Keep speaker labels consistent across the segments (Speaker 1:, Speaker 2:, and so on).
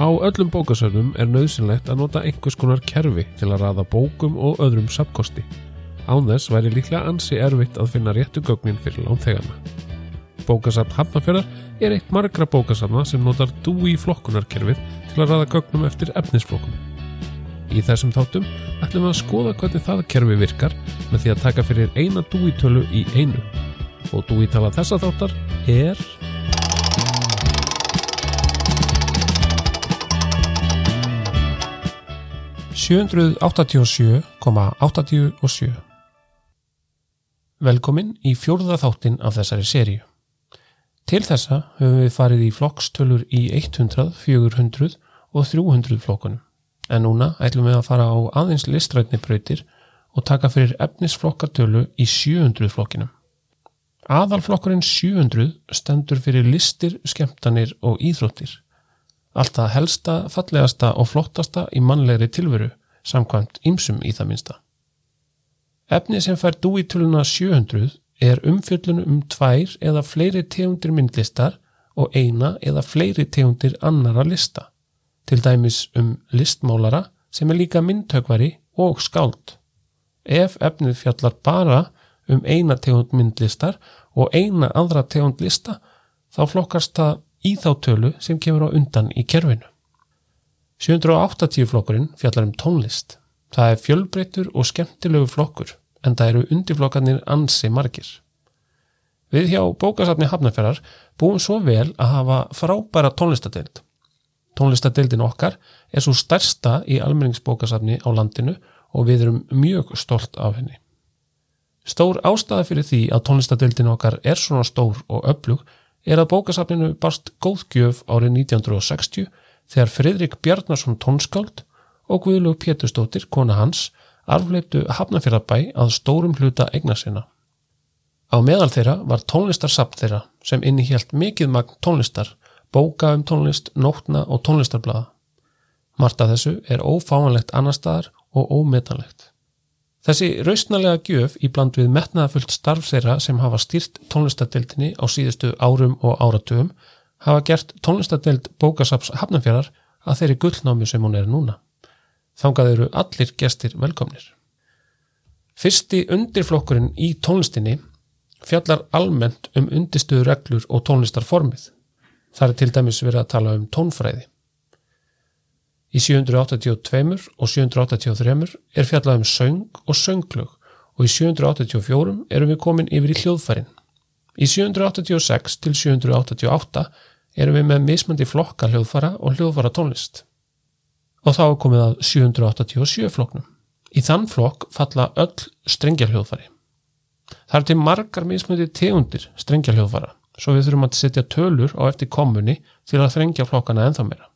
Speaker 1: Á öllum bókasöfnum er nöðsynlegt að nota einhvers konar kerfi til að raða bókum og öðrum sapkosti. Án þess væri líklega ansi erfitt að finna réttu gögnin fyrir lánþegana. Bókasafn Hafnarfjörðar er eitt margra bókasafna sem notar DUI flokkunarkerfið til að raða gögnum eftir efnisflokkum. Í þessum þáttum ætlum við að skoða hvernig það kerfi virkar með því að taka fyrir eina DUI tölu í einu. Og DUI tala þessa þáttar er...
Speaker 2: 787,87 Velkomin í fjórða þáttin af þessari sériu. Til þessa höfum við farið í flokkstölur í 100, 400 og 300 flokkunum. En núna ætlum við að fara á aðeins listrætni brautir og taka fyrir efnisflokkartölu í 700 flokkinum. Aðalflokkurinn 700 stendur fyrir listir, skemmtanir og íþróttir. Allt það helsta, fallegasta og flottasta í mannlegri tilveru, samkvæmt ymsum í það minsta. Efni sem fær dúi töluna 700 er umfjöllun um tvær eða fleiri tegundir myndlistar og eina eða fleiri tegundir annara lista, til dæmis um listmálara sem er líka myndtökvari og skáld. Ef efnið fjallar bara um eina tegund myndlistar og eina aðra tegund lista, þá flokkast það í þá tölu sem kemur á undan í kerfinu. 780 flokkurinn fjallar um tónlist. Það er fjölbreytur og skemmtilegu flokkur en það eru undirflokkarnir ansi margir. Við hjá bókasafni Hafnarferðar búum svo vel að hafa frábæra tónlistadeild. Tónlistadeildin okkar er svo stærsta í almenningsbókasafni á landinu og við erum mjög stolt af henni. Stór ástæða fyrir því að tónlistadeildin okkar er svona stór og öflug er að bókasafninu barst góðgjöf árið 1960 þegar Fridrik Bjarnarsson tónskáld og Guðlug Péturstóttir, kona hans, arfleitu hafnafjörðabæ að stórum hluta egna sinna. Á meðal þeirra var tónlistarsapp þeirra sem innihjælt mikið magn tónlistar, bóka um tónlist, nótna og tónlistarblaða. Marta þessu er ófáanlegt annar staðar og ómetanlegt. Þessi raustnalega gjöf í bland við metnaðafullt starf þeirra sem hafa stýrt tónlistadildinni á síðustu árum og áratugum hafa gert tónlistadild bókasaps hafnafjörðar að þeirri gullnámi sem hún er núna. Þangað eru allir gestir velkomnir. Fyrsti undirflokkurinn í tónlistinni fjallar almennt um undirstöðu reglur og tónlistarformið. Það er til dæmis verið að tala um tónfræði. Í 782 og 783 er fjallað um söng og sönglög og í 784 erum við komin yfir í hljóðfærin. Í 786 til 788 erum við með mismandi flokka hljóðfæra og hljóðfæra tónlist. Og þá er komið að 787 flokknum. Í þann flokk falla öll strengjarhljóðfæri. Það er til margar mismandi tegundir strengjarhljóðfæra, svo við þurfum að setja tölur á eftir kommuni til að þrengja flokkana ennþá meira.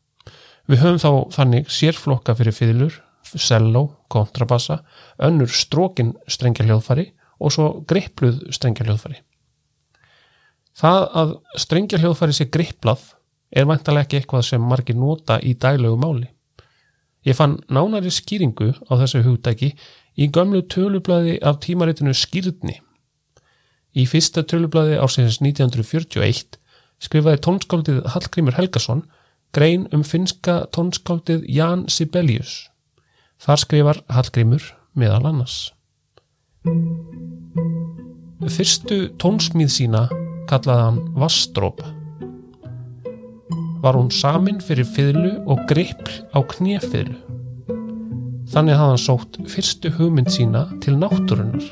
Speaker 2: Við höfum þá þannig sérflokka fyrir fiðlur, selló, kontrabassa, önnur strókin strengjarhljóðfæri og svo grippluð strengjarhljóðfæri. Það að strengjarhljóðfæri sé gripplað er vantalega ekki eitthvað sem margir nota í dælögu máli. Ég fann nánari skýringu á þessu hugdæki í gömlu tölublaði af tímaritinu Skýrni. Í fyrsta tölublaði ásins 1941 skrifaði tónskáldið Hallgrímur Helgason grein um finska tónskáldið Jan Sibelius. Þar skrifar Hallgrímur meðal annars. Fyrstu tónsmíð sína kallaði hann Vastrópa. Var hún samin fyrir fiðlu og grippl á knjefiðlu. Þannig hafði hann sótt fyrstu hugmynd sína til náttúrunar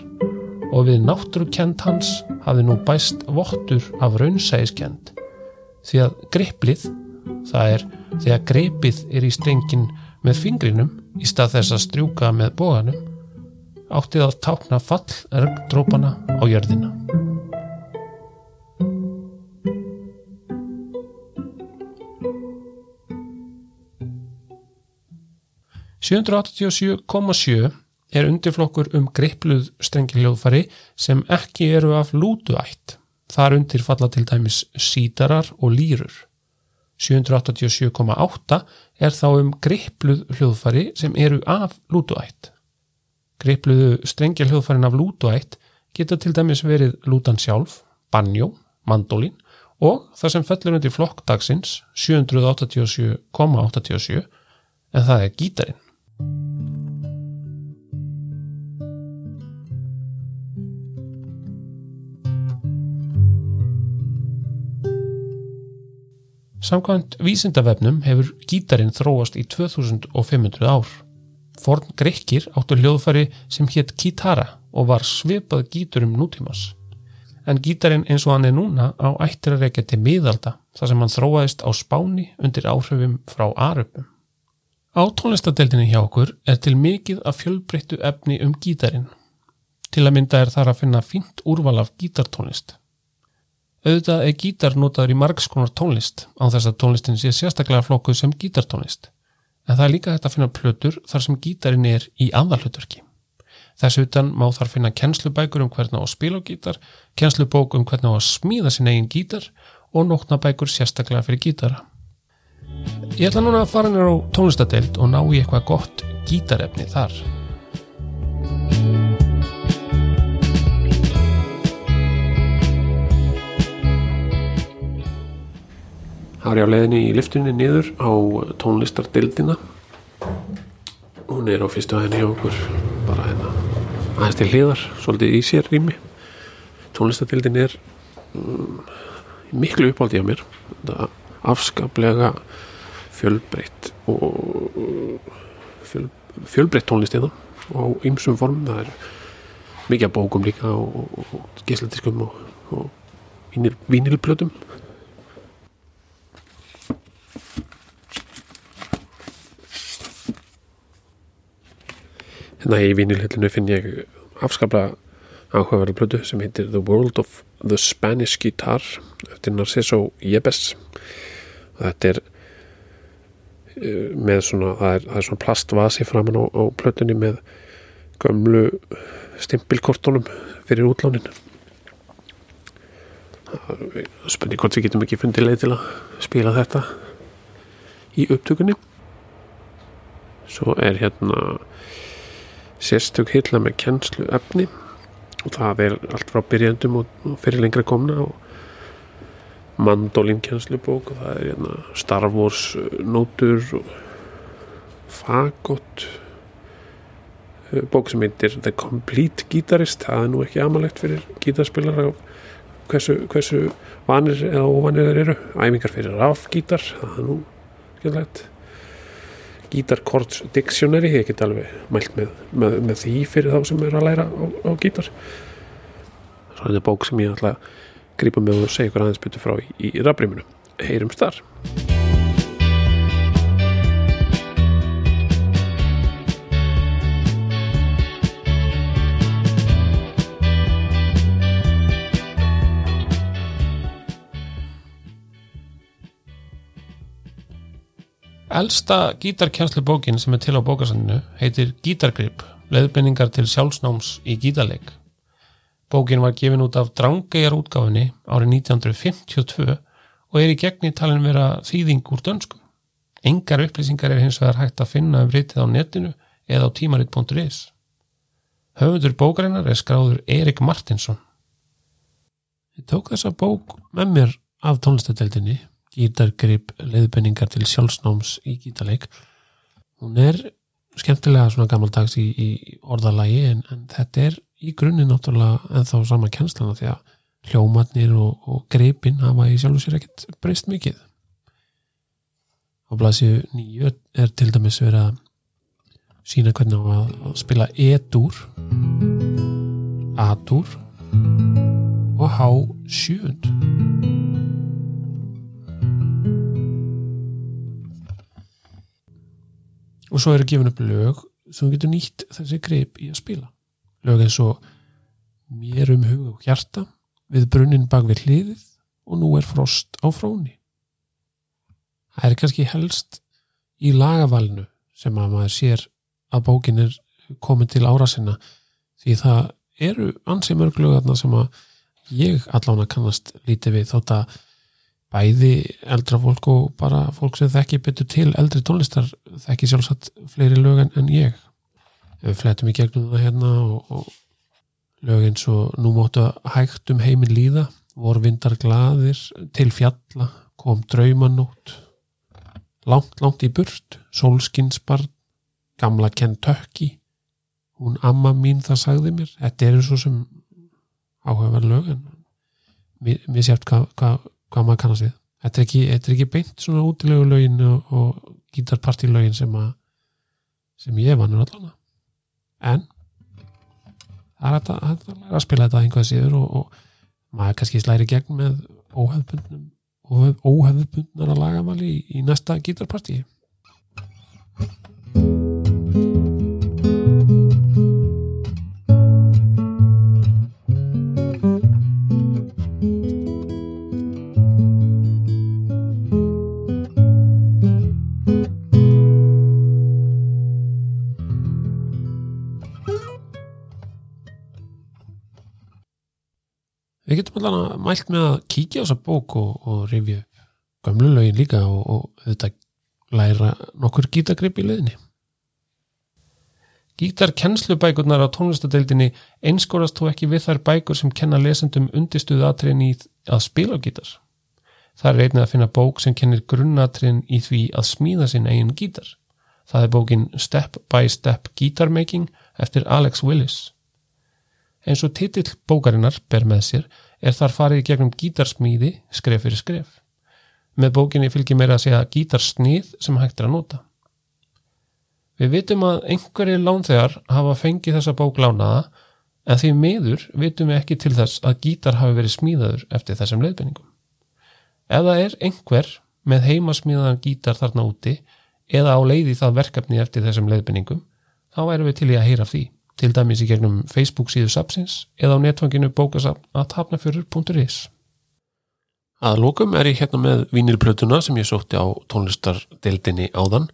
Speaker 2: og við náttúrukend hans hafði nú bæst vottur af raunsægiskend því að gripplið það er þegar greipið er í strengin með fingrinum í stað þess að strjúka með bóganum áttið að tákna fall ergdrópana á jörðina. ,787,7 er undirflokkur um greipluð strengiljóðfari sem ekki eru af lútuætt. Þar undir falla til dæmis sítarar og lýrur. 787,8 er þá um greipluð hljóðfari sem eru af lútuætt. Greipluðu strengja hljóðfarin af lútuætt geta til dæmis verið lútan sjálf, banjó, mandolin og það sem fellur undir flokkdagsins 787,87 en það er gítarinn. Samkvæmt vísindavefnum hefur gítarinn þróast í 2500 ár. Forn grekkir áttu hljóðfæri sem hétt gítara og var svipað gíturum nútímas. En gítarinn eins og hann er núna á ættir að reykja til miðalda þar sem hann þróaðist á spáni undir áhrifum frá aröpum. Á tónlistadeildinni hjá okkur er til mikið af fjölbreyttu efni um gítarinn. Til að mynda er þar að finna fínt úrval af gítartónlist. Auðvitað er gítar notaður í margskonar tónlist á þess að tónlistin sé sérstaklega flokkuð sem gítartónlist. En það er líka þetta að finna plötur þar sem gítarin er í aðalhutverki. Þessu utan má þar finna kennslubækur um hvernig á að spila á gítar, kennslubók um hvernig á að smíða sin eigin gítar og nótnabækur sérstaklega fyrir gítara. Ég ætla núna að fara nýra á tónlistadeild og ná í eitthvað gott gítarefni þar.
Speaker 1: Það er á leiðinni í liftunni niður á tónlistardildina. Hún er á fyrstu aðeins hjá okkur bara hérna aðeins til hliðar, svolítið í sér rými. Tónlistardildin er um, miklu uppáldi á mér. Þetta afskaplega fjölbreytt og fjöl, fjölbreytt tónlist eða á ymsum form það er mikið bókum líka og, og, og gísladiskum og, og vínil, hérna í vinilhillinu finn ég afskaplega áhugaverðu plötu sem heitir The World of the Spanish Guitar eftir Narciso Yepes. Og þetta er uh, með svona það er, það er svona plastvasi framann á, á plötunni með gömlu stimpilkortunum fyrir útlánin. Spenni hvort við getum ekki fundið leið til að spila þetta í upptökunni. Svo er hérna sérstök hilla með kennslu efni og það er allt frá byrjandum og fyrir lengra komna og mandolin kennslubók og það er hérna, Star Wars nótur og fagott bók sem heitir The Complete Guitarist. Það er nú ekki amalegt fyrir gítarspillar hversu, hversu vanir eða óvanir þeir eru. Æfingar fyrir rafgítar það er nú skemmtilegt Guitar Chords Dictionary ég get alveg mælt með, með, með því fyrir þá sem er að læra á, á gítar. Svo er þetta bók sem ég ætla að grípa með og segja ykkur aðeins betur frá í, í rafbríminu. Heyrumst þar
Speaker 2: Elsta gítarkjænslubókin sem er til á bókasanninu heitir Gítargrip, leðbynningar til sjálfsnáms í gítarleik. Bókin var gefin út af Drangeyjar útgáfinni árið 1952 og er í gegni talin vera þýðing úr dönskum. Engar upplýsingar er hins vegar hægt að finna um reytið á netinu eða á tímarit.is. Höfundur bókarinnar er skráður Erik Martinsson. Ég tók þessa bók með mér af tónlistadeldinni gítargrip leiðbenningar til sjálfsnáms í gítarleik. Hún er skemmtilega svona gammaldags í, í orðalagi en, en þetta er í grunni náttúrulega ennþá sama kjenslana því að hljómatnir og, og greipin hafa í sjálfu sér ekkert breyst mikið. Á blasju nýju er til dæmis verið að sína hvernig á að spila E-dúr A-dúr og H-sjöund og svo eru gefin upp lög sem þú getur nýtt þessi greip í að spila. Lög eins og mér um hug og hjarta við brunnin bak við hliðið og nú er frost á fróni. Það er kannski helst í lagavalnu sem að maður sér að bókin er komin til ára sinna því það eru ansi mörg lögarna sem að ég allan að kannast lítið við þótt að bæði eldra fólk og bara fólk sem þekki betur til eldri tónlistar þekki sjálfsagt fleiri lög en ég. Við flettum í gegnum það hérna og, og lögin svo nú móttu hægt um heiminn líða vorvindar glaðir til fjalla kom draumanótt langt, langt í burt sólskinsbarn gamla Kentucky hún amma mín það sagði mér. Þetta eru svo sem áhugaverð lög en mér, mér sjátt hvað, hvað, hvað maður kannast við þetta er ekki, þetta er ekki beint svona útilegu lögin og, og gítarpartilögin sem að sem ég vannur allan en það er að, að að spila þetta einhvað síður og, og maður kannski slæri gegn með óhefðbundnum og óhefðbundnara lagamali í, í næsta gítarparti Að mælt með að kíkja á þessa bók og, og rifja lögin líka og, og þetta læra nokkur gítagrip í liðinni.
Speaker 3: Gítarkennslubækurnar á tónlistadeildinni einskórast þó ekki við þær bækur sem kenna lesendum undistuðu atriðin í að spila gítar. Það er einnið að finna bók sem kennir grunnatriðin í því að smíða sinn eigin gítar. Það er bókin Step by Step Guitar Making eftir Alex Willis. Eins og titill bókarinnar ber með sér er þar farið í gegnum gítarsmíði skref fyrir skref. Með bókinni fylgir meira að segja gítarsnið sem hægt er að nota. Við vitum að einhverjir lánþegar hafa fengið þessa bók lánaða en því miður vitum við ekki til þess að gítar hafi verið smíðaður eftir þessum leiðbenningum. Það er einhver með heimasmíðaðan gítar þarna úti eða á leiði það verkefni eftir þessum leiðbenningum þá værum við til í að heyra því til dæmis í gegnum Facebook síðu sapsins eða á netfanginu bókasapn
Speaker 2: að lókum er ég hérna með vínilplötuna sem ég sótti á tónlistardeildinni áðan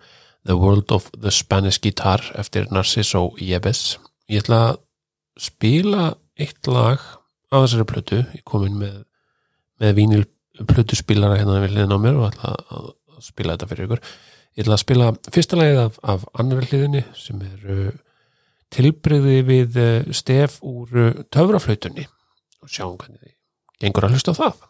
Speaker 2: The World of the Spanish Guitar eftir Narciso Yebes. Ég ætla að spila eitt lag á þessari plötu. Ég kom inn með, með vínilplötu spilara hérna við hliðin á mér og ætla að spila þetta fyrir ykkur. Ég ætla að spila fyrsta lagið af, af annar hliðinni sem er uh, tilbreyði við uh, stef úr uh, töfraflautunni og sjáum hvernig þið gengur að hlusta á það.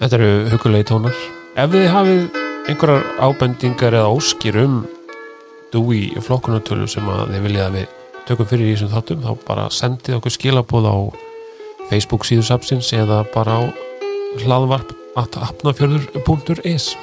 Speaker 2: Þetta eru hugulegi tónar. Ef þið hafið einhverjar ábendingar eða óskir um dúi flokkunartölu sem að þið viljið að við tökum fyrir í þessum þáttum þá bara sendið okkur skilabóð á Facebook síðu sapsins eða bara á hlaðvarp at apnafjörður.is